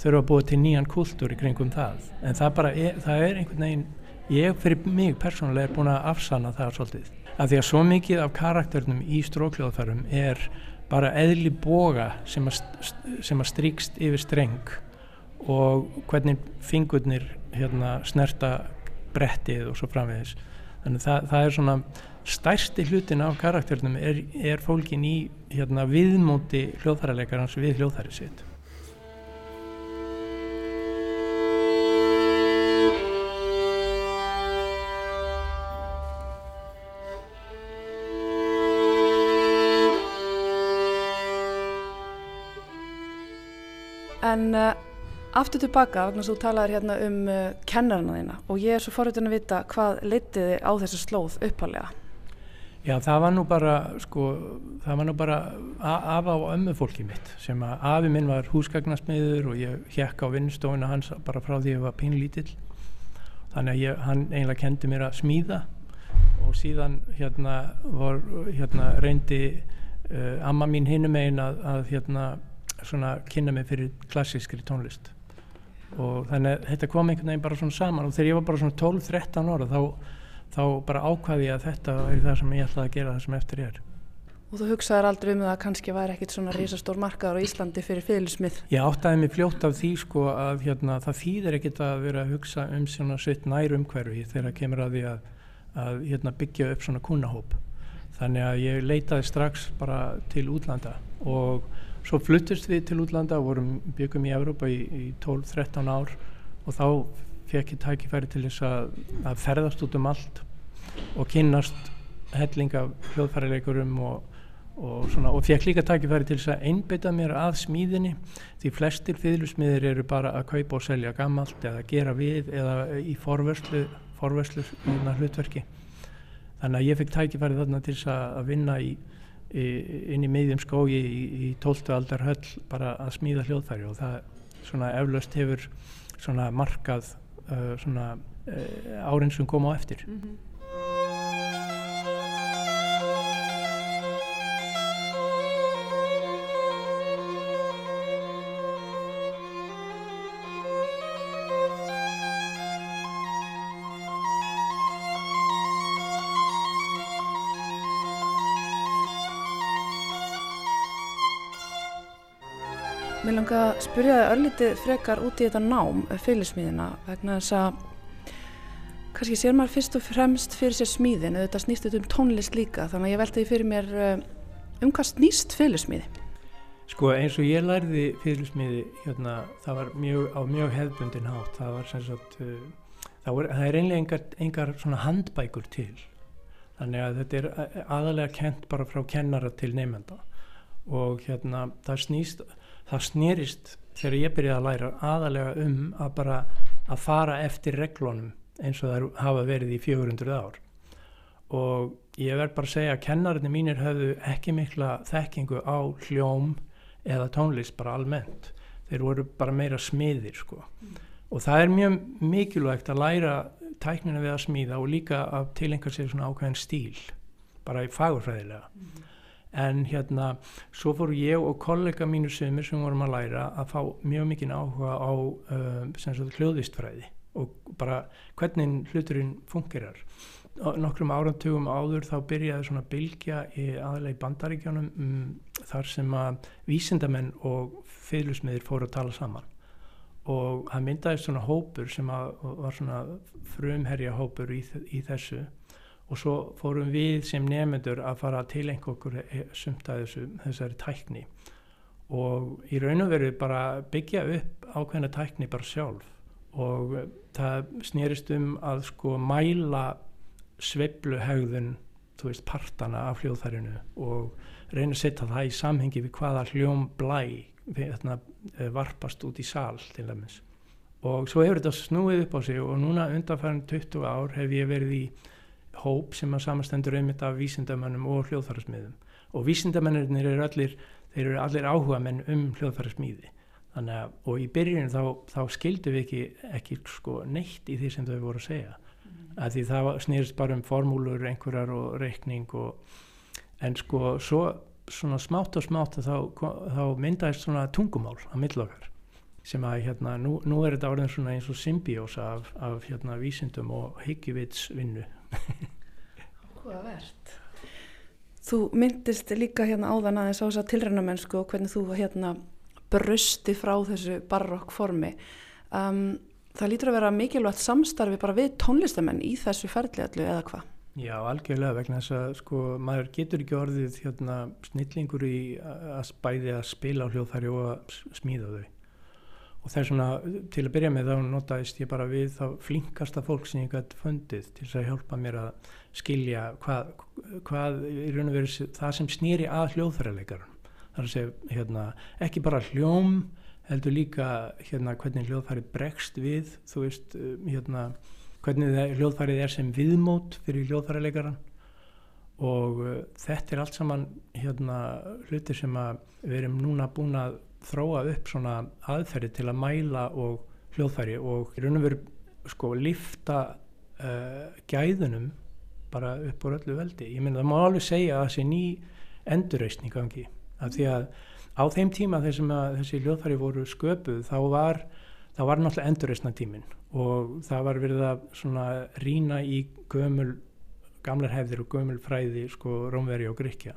þurfa að búa til nýjan kultúr í kringum það. En það bara er, það er einhvern veginn ég fyrir mig persónulega er búin að afsanna það svolítið. Að því að svo mikið af karakternum í strókljóðfærum er bara eðli boga sem að, sem að stríkst yfir streng og hvernig fingurnir hérna, snerta brettið og svo framvegis þannig það, það er svona stærsti hlutin af karakternum er, er fólkin í hérna, viðmóti hljóðfærarleikarans við hljóðfæri sitt. En uh, aftur tilbaka, vegna þú talaður hérna um uh, kennarana þína og ég er svo forritin að vita hvað litiði á þessu slóð uppalega. Já, það var nú bara, sko, það var nú bara af á ömmu fólki mitt sem að afi minn var húsgagnasmiður og ég hjekk á vinnstofuna hans bara frá því að ég var pínlítill. Þannig að ég, hann eiginlega kendi mér að smíða og síðan hérna var, hérna reyndi uh, amma mín hinum einn að, að hérna svona kynna mig fyrir klassískri tónlist og þannig að þetta kom einhvern veginn bara svona saman og þegar ég var bara svona 12-13 ára þá, þá bara ákvaði ég að þetta er það sem ég ætlaði að gera það sem eftir ég er Og þú hugsaður aldrei um það að kannski væri ekkit svona risastór markaður á Íslandi fyrir fyrirlismið? Ég áttaði mig fljótt af því sko að hérna, það þýðir ekkit að vera að hugsa um svona sitt nær umhverfi þegar kemur að því að, að hérna, byggja upp svona kunnahóp. Þannig að ég leitaði strax bara til útlanda og Svo fluttist við til útlanda og vorum byggum í Európa í, í 12-13 ár og þá fekk ég tækifæri til þess að, að ferðast út um allt og kynnast helling af hljóðfærileikurum og, og, svona, og fekk líka tækifæri til þess að einbytta mér að smíðinni því flestir fiðlusmiðir eru bara að kaupa og selja gammalt eða gera við eða í forverslu, forverslu hlutverki. Þannig að ég fekk tækifæri þarna til þess að vinna í inn í miðjum skógi í, í 12. aldar höll bara að smíða hljóðfæri og það svona eflaust hefur svona markað uh, svona uh, árin sem kom á eftir mm -hmm. Langar að spyrja það örlítið frekar út í þetta nám, fylirsmíðina, vegna þess að kannski sér maður fyrst og fremst fyrir sér smíðin, eða þetta snýst um tónlist líka, þannig að ég veltaði fyrir mér eh, um hvað snýst fylirsmíði? Sko eins og ég lærði fylirsmíði, hérna, það var mjög, á mjög hefðbundin hátt, það var sem sagt, uh, það, var, það er einlega engar, engar svona handbækur til, þannig að þetta er eh, aðalega kent bara frá kennara til nefnda og hérna það snýst það snýrist þegar ég byrjaði að læra aðalega um að bara að fara eftir reglunum eins og það hafa verið í 400 ár. Og ég verð bara að segja að kennarinnir mínir höfðu ekki mikla þekkingu á hljóm eða tónlist bara almennt. Þeir voru bara meira smiðir sko. Mm. og það er mjög mikilvægt að læra tæknina við að smíða og líka að tilengja sér svona ákveðin stíl bara í fagurfræðilega. Mm en hérna svo fór ég og kollega mínu sömur sem vorum að læra að fá mjög mikinn áhuga á uh, hljóðvistfræði og bara hvernig hluturinn fungerar. Nokkrum árantugum áður þá byrjaði svona bylgja í aðlega í bandaríkjónum um, þar sem að vísindamenn og fyrirlusmiðir fóru að tala saman. Og það myndaði svona hópur sem var svona frumherja hópur í, í þessu og svo fórum við sem nefnendur að fara til einhverjum eh, sumt að þessu, þessari tækni. Og í raun og veru bara byggja upp ákveðna tækni bara sjálf. Og það snýrist um að sko mæla sveibluhegðun þú veist, partana af hljóðfærinu og reyna að setja það í samhengi við hvaða hljóm blæ hérna, eh, varpast út í sal til dæmis. Og svo hefur þetta snúið upp á sig og núna undanfæran 20 ár hef ég verið í hóp sem að samastendur einmitt af vísindamannum og hljóðfærasmiðum. Og vísindamennir eru allir þeir eru allir áhuga menn um hljóðfærasmiði þannig að og í byrjun þá, þá skildum við ekki, ekki sko, neitt í því sem þau voru að segja. Mm. að því það snýrst bara um formúlur einhverjar og reikning og, en sko svo svona smátt og smátt þá, þá myndaðist svona tungumál á millokkar sem að hérna nú, nú er þetta orðin svona eins og symbiósa af, af hérna vísindum og higgjuvitsvinnu Hvað verðt? Þú myndist líka hérna áðan aðeins á þess að tilræna mennsku og hvernig þú hérna brusti frá þessu barokk formi. Um, það lítur að vera mikilvægt samstarfi bara við tónlistamenn í þessu ferli allu eða hvað? Já, algjörlega vegna þess að sko maður getur ekki orðið hérna snillingur í að spæði að spila á hljóðfæri og að smíða þau og það er svona til að byrja með þá notaðist ég bara við þá flinkasta fólk sem ég gæti fundið til þess að hjálpa mér að skilja hvað, hvað í raun og veru það sem snýri að hljóðfæraleikarum þar að segja hérna, ekki bara hljóm heldur líka hérna, hvernig hljóðfærið bregst við þú veist um, hérna, hvernig hljóðfærið er sem viðmót fyrir hljóðfæraleikaran og uh, þetta er allt saman hérna, hluti sem við erum núna búin að þróa upp svona aðferði til að mæla og hljóðfæri og í raun og veru sko lifta uh, gæðunum bara upp á öllu veldi. Ég menna það má alveg segja að það sé ný endurreysning gangi af því að á þeim tíma þessum að þessi hljóðfæri voru sköpuð þá var, þá var náttúrulega endurreysna tímin og það var verið að svona rína í gömul gamlar hefðir og gömul fræði sko Rómveri og Gríkja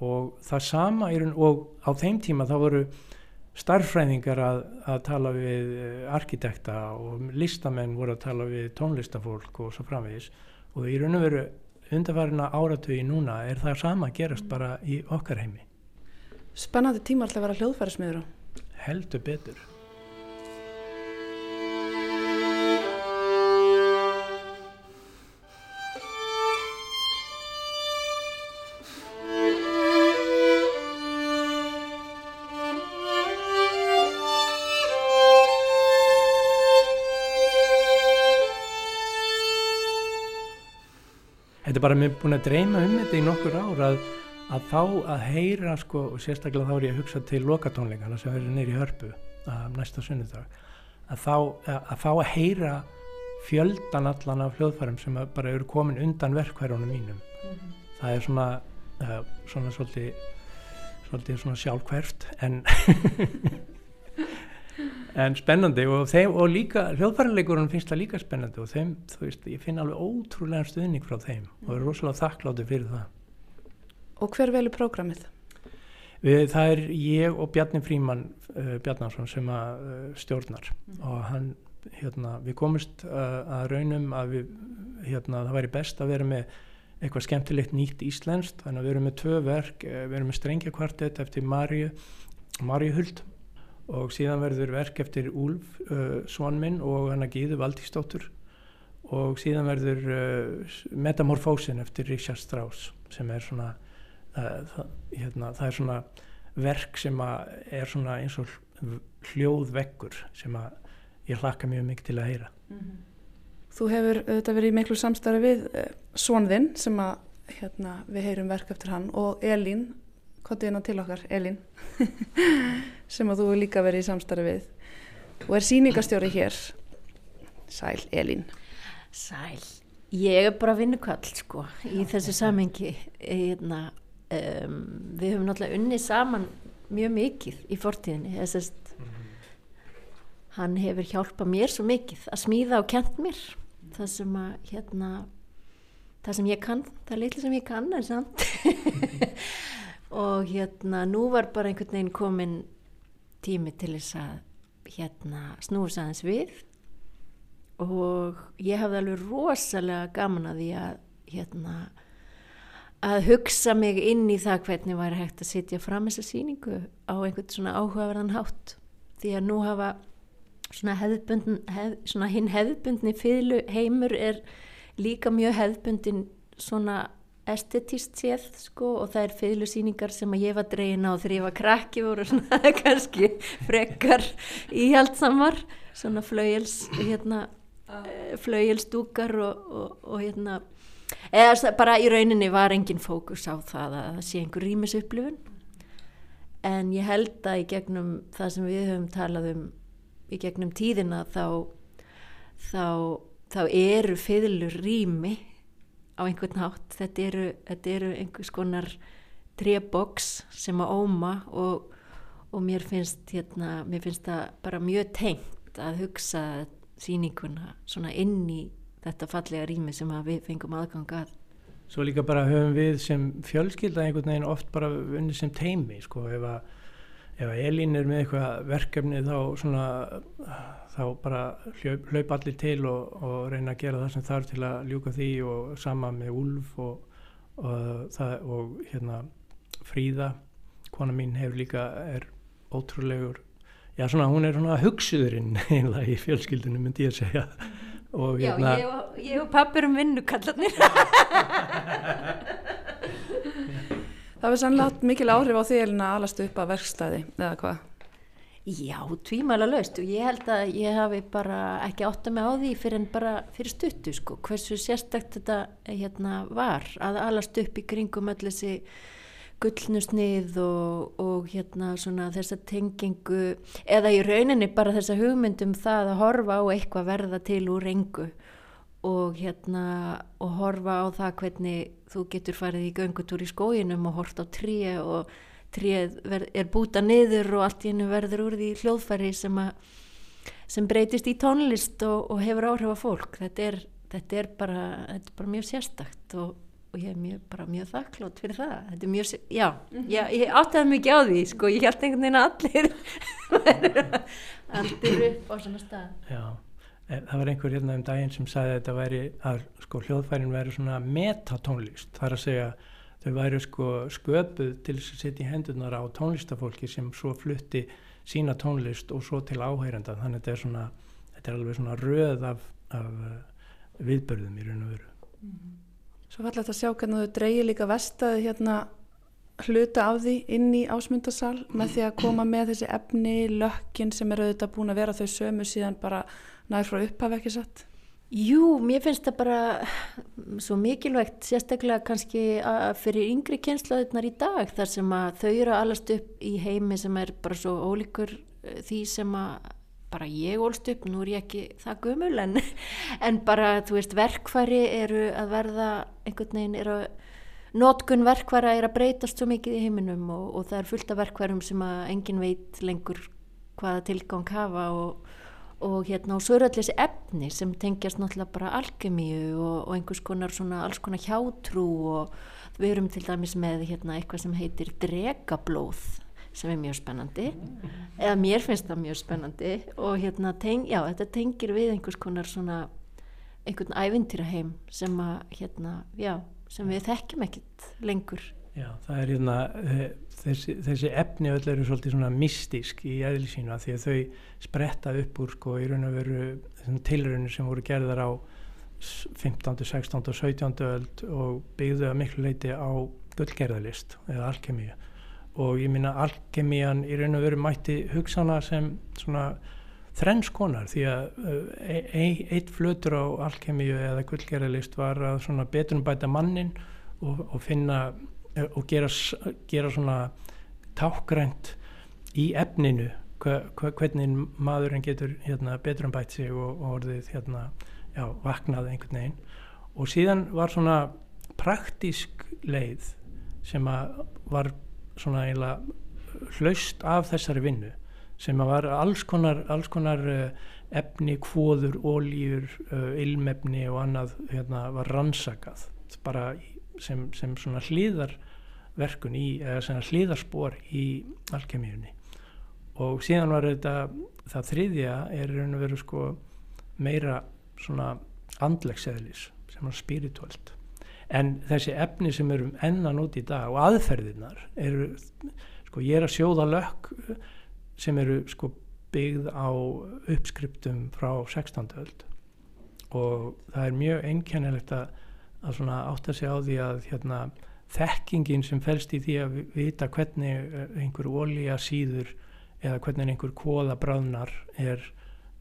og það sama er og á þeim tíma þá voru starffræðingar að, að tala við eh, arkitekta og listamenn voru að tala við tónlistafólk og svo framvegis og í raun og veru undarfærina áratögi núna er það sama gerast bara í okkar heimi Spennandi tíma alltaf að vera hljóðfærismiður. Heldur betur. Þetta er bara mér búin að dreyma um þetta í nokkur ár að að fá að heyra sko, og sérstaklega þá er ég að hugsa til lokatónleikana sem verður neyri hörpu að næsta sunnudag að, þá, að fá að heyra fjöldan allan af hljóðfærum sem bara eru komin undan verkværunum mínum mm -hmm. það er svona uh, svona svolítið svolítið svona sjálfkvært en en spennandi og, þeim, og líka hljóðfæranleikurinn finnst það líka spennandi og þeim, þú veist, ég finn alveg ótrúlega stuðning frá þeim og er rosalega þakklátti fyrir það Og hver velur prógramið? Við, það er ég og Bjarni Fríman uh, Bjarnarsson sem að uh, stjórnar mm. og hann, hérna, við komumst uh, að raunum að við, hérna, það væri best að vera með eitthvað skemmtilegt nýtt íslenskt, þannig að við erum með tvö verk, við erum með strengjakvartett eftir Marju, Marju Huld og síðan verður verk eftir Úlf uh, Svanminn og hann að Gíðu Valdísdóttur og síðan verður uh, Metamorfósin eftir Richard Strauss sem er svona það, hérna, það er svona verk sem er svona eins og hljóðveggur sem ég hlakka mjög mikið til að heyra mm -hmm. Þú hefur auðvitað verið í miklu samstarfi við uh, eh, Svonðinn sem að hérna, við heyrum verk eftir hann og Elín, hérna til okkar Elín sem að þú hefur líka verið í samstarfi við. Og er síningastjóri hér. Sæl Elín. Sæl. Ég er bara vinnukall sko í þessu samengi hérna, um, við höfum náttúrulega unni saman mjög mikið í fortíðinni. Þess að mm -hmm. hann hefur hjálpað mér svo mikið að smíða og kent mér. Það sem að hérna það sem ég kann, það er litli sem ég kann er samt og hérna nú var bara einhvern veginn komin tími til þess að hérna snús aðeins við. Og ég hafði alveg rosalega gaman að því að hérna að hugsa mig inn í það hvernig væri hægt að sitja fram þessa síningu á einhvern svona áhugaverðan hátt. Því að nú hafa svona, hef, svona hinn hefðbundni fylgu heimur er líka mjög hefðbundin svona estetist séð sko og það er fylgusýningar sem að ég var dregin á þegar ég var krakki voru svona kannski frekar íhaldsamar svona flauels hérna uh. flauelsdúkar og, og, og hérna eða bara í rauninni var engin fókus á það að það sé einhver rýmisupplifun en ég held að í gegnum það sem við höfum talað um í gegnum tíðina þá þá, þá eru fiðlur rými á einhvern hátt. Þetta eru, þetta eru einhvers konar treboks sem að óma og, og mér finnst hérna, mér finnst það bara mjög tengt að hugsa síninguna svona inn í þetta fallega rými sem við fengum aðganga að. Svo líka bara höfum við sem fjölskylda einhvern veginn oft bara unni sem teimi sko ef að, ef Elín er með eitthvað verkefni þá svona þá bara hlaup, hlaup allir til og, og reyna að gera það sem þarf til að ljúka því og sama með Úlf og, og, og hérna Fríða, kona mín hefur líka, er ótrúlegur, já svona hún er svona hugsuðurinn einlega í fjölskyldunum myndi ég að segja. Og hérna Já, ég og, pappir um vinnukallarnir Það var sannlega mikil áhrif á því að alastu upp að verkstæði eða hvað? Já, tvímæla laust og ég held að ég hafi bara ekki átt að mig á því fyrir en bara fyrir stuttu sko, hversu sérstakt þetta hérna var að alast upp í kringum öll þessi gullnusnið og, og hérna svona þessa tengingu eða í rauninni bara þessa hugmyndum það að horfa á eitthvað verða til úr engu og hérna og horfa á það hvernig þú getur farið í göngutúr í skóginum og hort á tríu og tríð er búta niður og allt í hennu verður úr því hljóðfæri sem, að, sem breytist í tónlist og, og hefur áhrif á fólk. Þetta er, þetta er, bara, þetta er bara mjög sérstakt og, og ég er mjög, mjög þakklót fyrir það. Þetta er mjög, já, -hmm. já ég áttaði mikið á því sko, ég held einhvern veginn að allir allir upp á svona stað. Já Það var einhver hérna um daginn sem sagði að þetta væri að sko hljóðfærin væri svona metatónlist, þar að segja þau væri sko sköpuð til þess að setja í hendunar á tónlistafólki sem svo flutti sína tónlist og svo til áheyrenda. Þannig að þetta er svona þetta er alveg svona röð af, af uh, viðbörðum í raun og veru. Mm -hmm. Svo falla þetta að sjá hvernig þau dreyji líka vestaði hérna hluta af því inn í ásmundasal með því að koma með þessi efni lökkin sem eru auðvitað búin að vera þau sömu síðan bara nær frá upphafi ekki satt? Jú, mér finnst það bara svo mikilvægt, sérstaklega kannski fyrir yngri kynslaðurnar í dag þar sem að þau eru að alast upp í heimi sem er bara svo ólíkur eh, því sem að bara ég ólst upp, nú er ég ekki það gömul en, en bara þú veist verkfæri eru að verða einhvern veginn eru að nótgun verkfæra er að breytast svo mikið í heiminum og, og það er fullt af verkfærum sem að engin veit lengur hvaða tilgang hafa og og hérna og svo eru allir þessi efni sem tengjast náttúrulega bara algemíu og, og einhvers konar svona alls konar hjátrú og við erum til dæmis með hérna eitthvað sem heitir dregablóð sem er mjög spennandi eða mér finnst það mjög spennandi og hérna teng, já þetta tengir við einhvers konar svona einhvern ævintýraheim sem að hérna já sem við þekkjum ekkit lengur Já það er hérna eh, þessi, þessi efni öll eru svolítið svona mystísk í eðlisínu að því að þau spretta upp úr sko í raun og veru tilraunir sem voru gerðar á 15., 16. og 17. öld og byggðu að miklu leiti á gullgerðalist eða alkemíu og ég minna alkemían í raun og veru mætti hugsauna sem svona þrennskonar því að e, e, eitt flötur á alkemíu eða gullgerðalist var að svona betunum bæta mannin og, og finna Eh, og gera, gera svona tákgrænt í efninu hva, hva, hvernig maðurinn getur hérna, betur um bætt sig og, og orðið hérna, já, vaknað einhvern veginn. Og síðan var svona praktísk leið sem var svona eiginlega hlaust af þessari vinnu sem var alls konar, alls konar uh, efni, kvóður, ólýjur, uh, ilmefni og annað hérna, var rannsakað bara í sem, sem svona hlýðarverkun í, eða svona hlýðarspor í alkemíunni og síðan var þetta það þriðja er raun og veru sko meira svona andlegseðlis sem er spirituált en þessi efni sem eru ennan út í dag og aðferðinar eru sko ég er að sjóða lökk sem eru sko byggð á uppskriptum frá 16. öld og það er mjög einkennilegt að að svona átta sig á því að hérna, þekkingin sem fælst í því að vita hvernig eh, einhver ólíja síður eða hvernig einhver kóða bráðnar er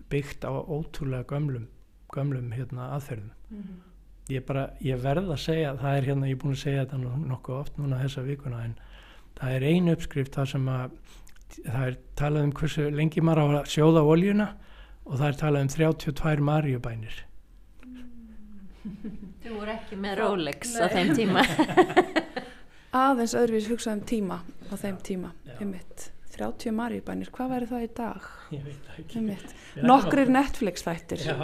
byggt á ótrúlega gömlum, gömlum hérna, aðferðum. Mm -hmm. Ég, bara, ég verð að segja, það er hérna, ég er búin að segja þetta nokkuð oft núna þessa vikuna en það er einu uppskrift þar sem að það er talað um hversu lengi maður á að sjóða oljuna og það er talað um 32 marjubænir Þú voru ekki með Rolex á þeim tíma. Aðeins öðruvís hugsaðum tíma á þeim tíma, einmitt. 30 marjubænir, hvað væri það í dag? Ég veit ekki. Nokkrir Netflix þættir Já,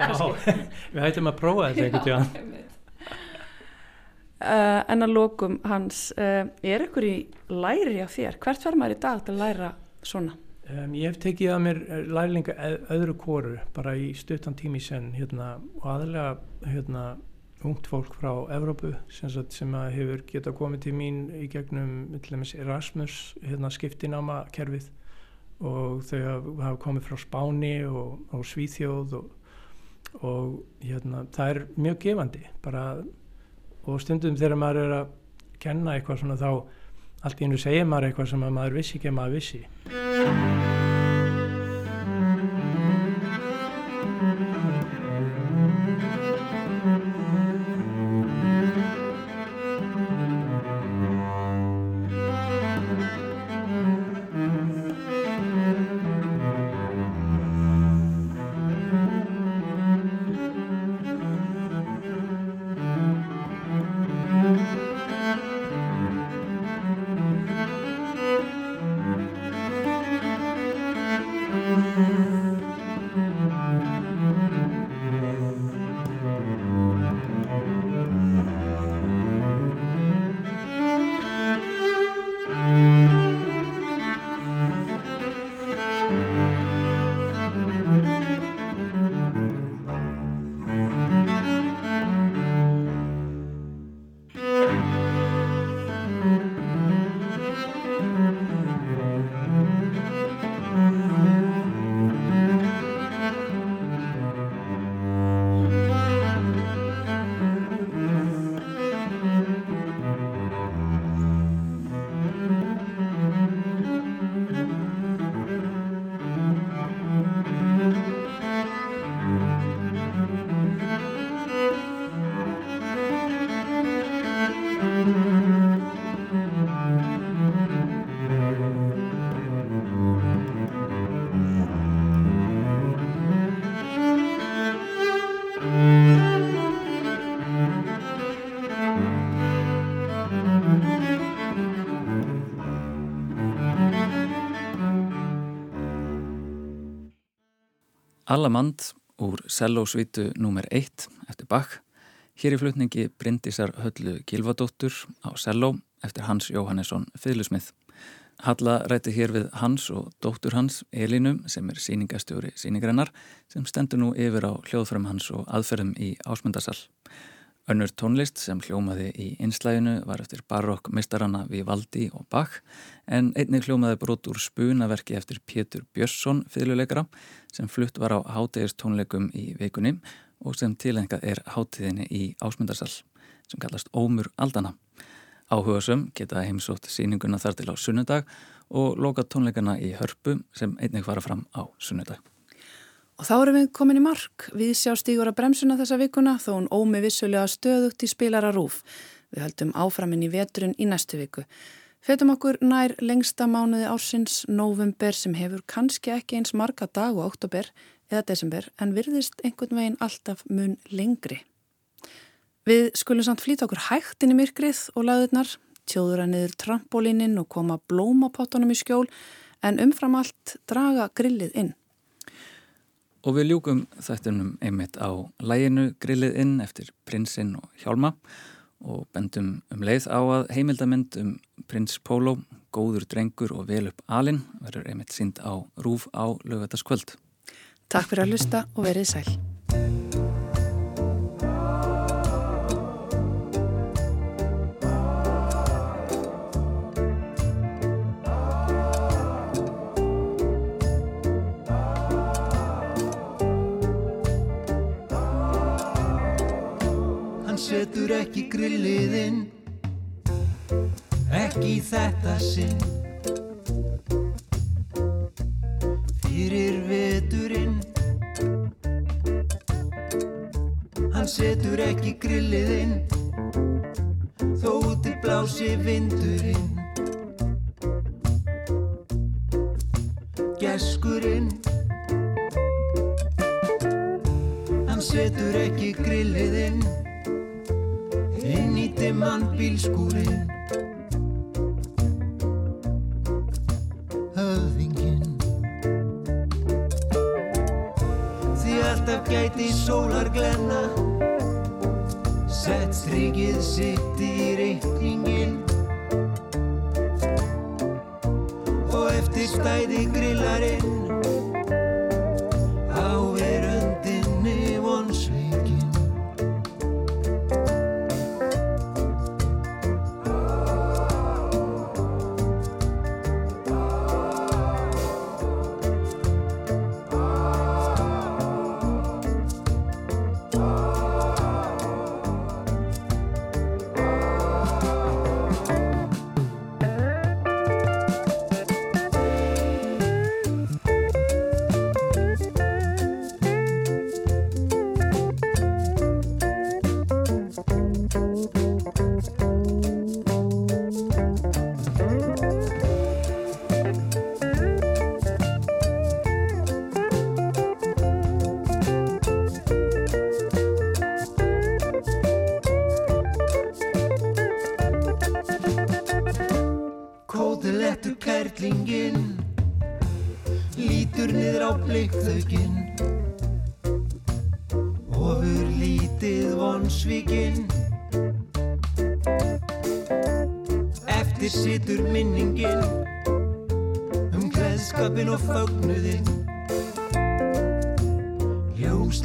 við hættum að prófa þetta einhvern tíma Uh, en að lókum hans uh, er ykkur í læri á þér? Hvert verður maður í dag til að læra svona? Um, ég hef tekið að mér lærlinga öðru kóru bara í stuttan tími sen hérna, og aðlega hérna, ungt fólk frá Evrópu sem, sem hefur getað komið til mín í gegnum Erasmus hérna, skiptináma kerfið og þau hafa komið frá Spáni og, og Svíþjóð og, og hérna, það er mjög gefandi bara og stundum þegar maður er að kenna eitthvað svona þá allt í hennu segir maður eitthvað sem maður vissi ekki að maður vissi Allamand úr Sellósvítu nr. 1 eftir Bach. Hér í flutningi Bryndisar Höllu Gilvadóttur á Selló eftir Hans Jóhannesson Fyðlusmið. Halla rætti hér við Hans og dóttur hans Elinu sem er síningastjóri síningrennar sem stendur nú yfir á hljóðfram hans og aðferðum í ásmundarsal. Önnur tónlist sem hljómaði í einslæginu var eftir barokk mistarana Vivaldi og Bach en einnig hljómaði brot úr spunaverki eftir Pétur Björnsson fyrirleikara sem flutt var á hátegistónleikum í vikunni og sem tilengað er hátíðinni í ásmundarsal sem kallast Ómur Aldana. Áhugasum geta heimsótt síninguna þar til á sunnudag og loka tónleikana í hörpu sem einnig fara fram á sunnudag. Og þá erum við komin í mark. Við sjá stígur að bremsuna þessa vikuna þó hún ómi vissulega stöðugt í spilara rúf. Við höldum áframinn í veturinn í næstu viku. Fetum okkur nær lengsta mánuði ársins, november, sem hefur kannski ekki eins marga dag og oktober eða desember en virðist einhvern veginn alltaf mun lengri. Við skulum samt flýta okkur hægt inn í myrkrið og laðurnar, tjóður að niður trampolíninn og koma blómapottunum í skjól en umfram allt draga grillið inn. Og við ljúkum þættunum einmitt á læginu grillið inn eftir prinsinn og hjálma og bendum um leið á að heimildamind um prins Pólo, góður drengur og vel upp alin verður einmitt sínd á rúf á lögvetaskvöld. Takk fyrir að lusta og verið sæl. Setur ekki grilliðinn ekki þetta sinn. Fyrir veturinn. Hann setur ekki grilliðinn þó til blási vindurinn. Geskurinn. Hann setur ekki grilliðinn inn í dimman bílskúrin höfðingin því alltaf gæti sólar glenna. Sett strikið sitt í reikningin og eftir stæði grillarinn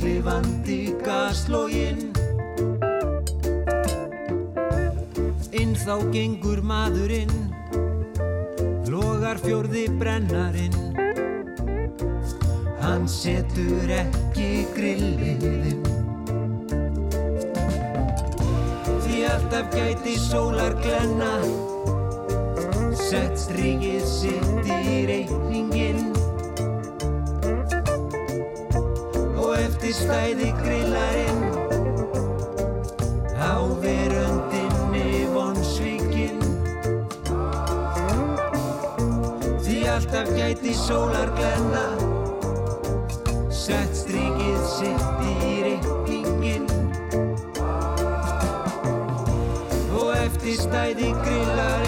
Ljóslifandi gaslóginn Inn þá gengur maðurinn Logar fjórði brennarinn. Hann setur ekki grilliðinn Því alltaf gæti sólar glenna Sett strikið sitt í reikningin Eftir stæði grillarinn Á veröndinni vonsvíkinn Því alltaf gæti sólar glenna. Sett strikið sitt í reikningin Og eftir stæði grilla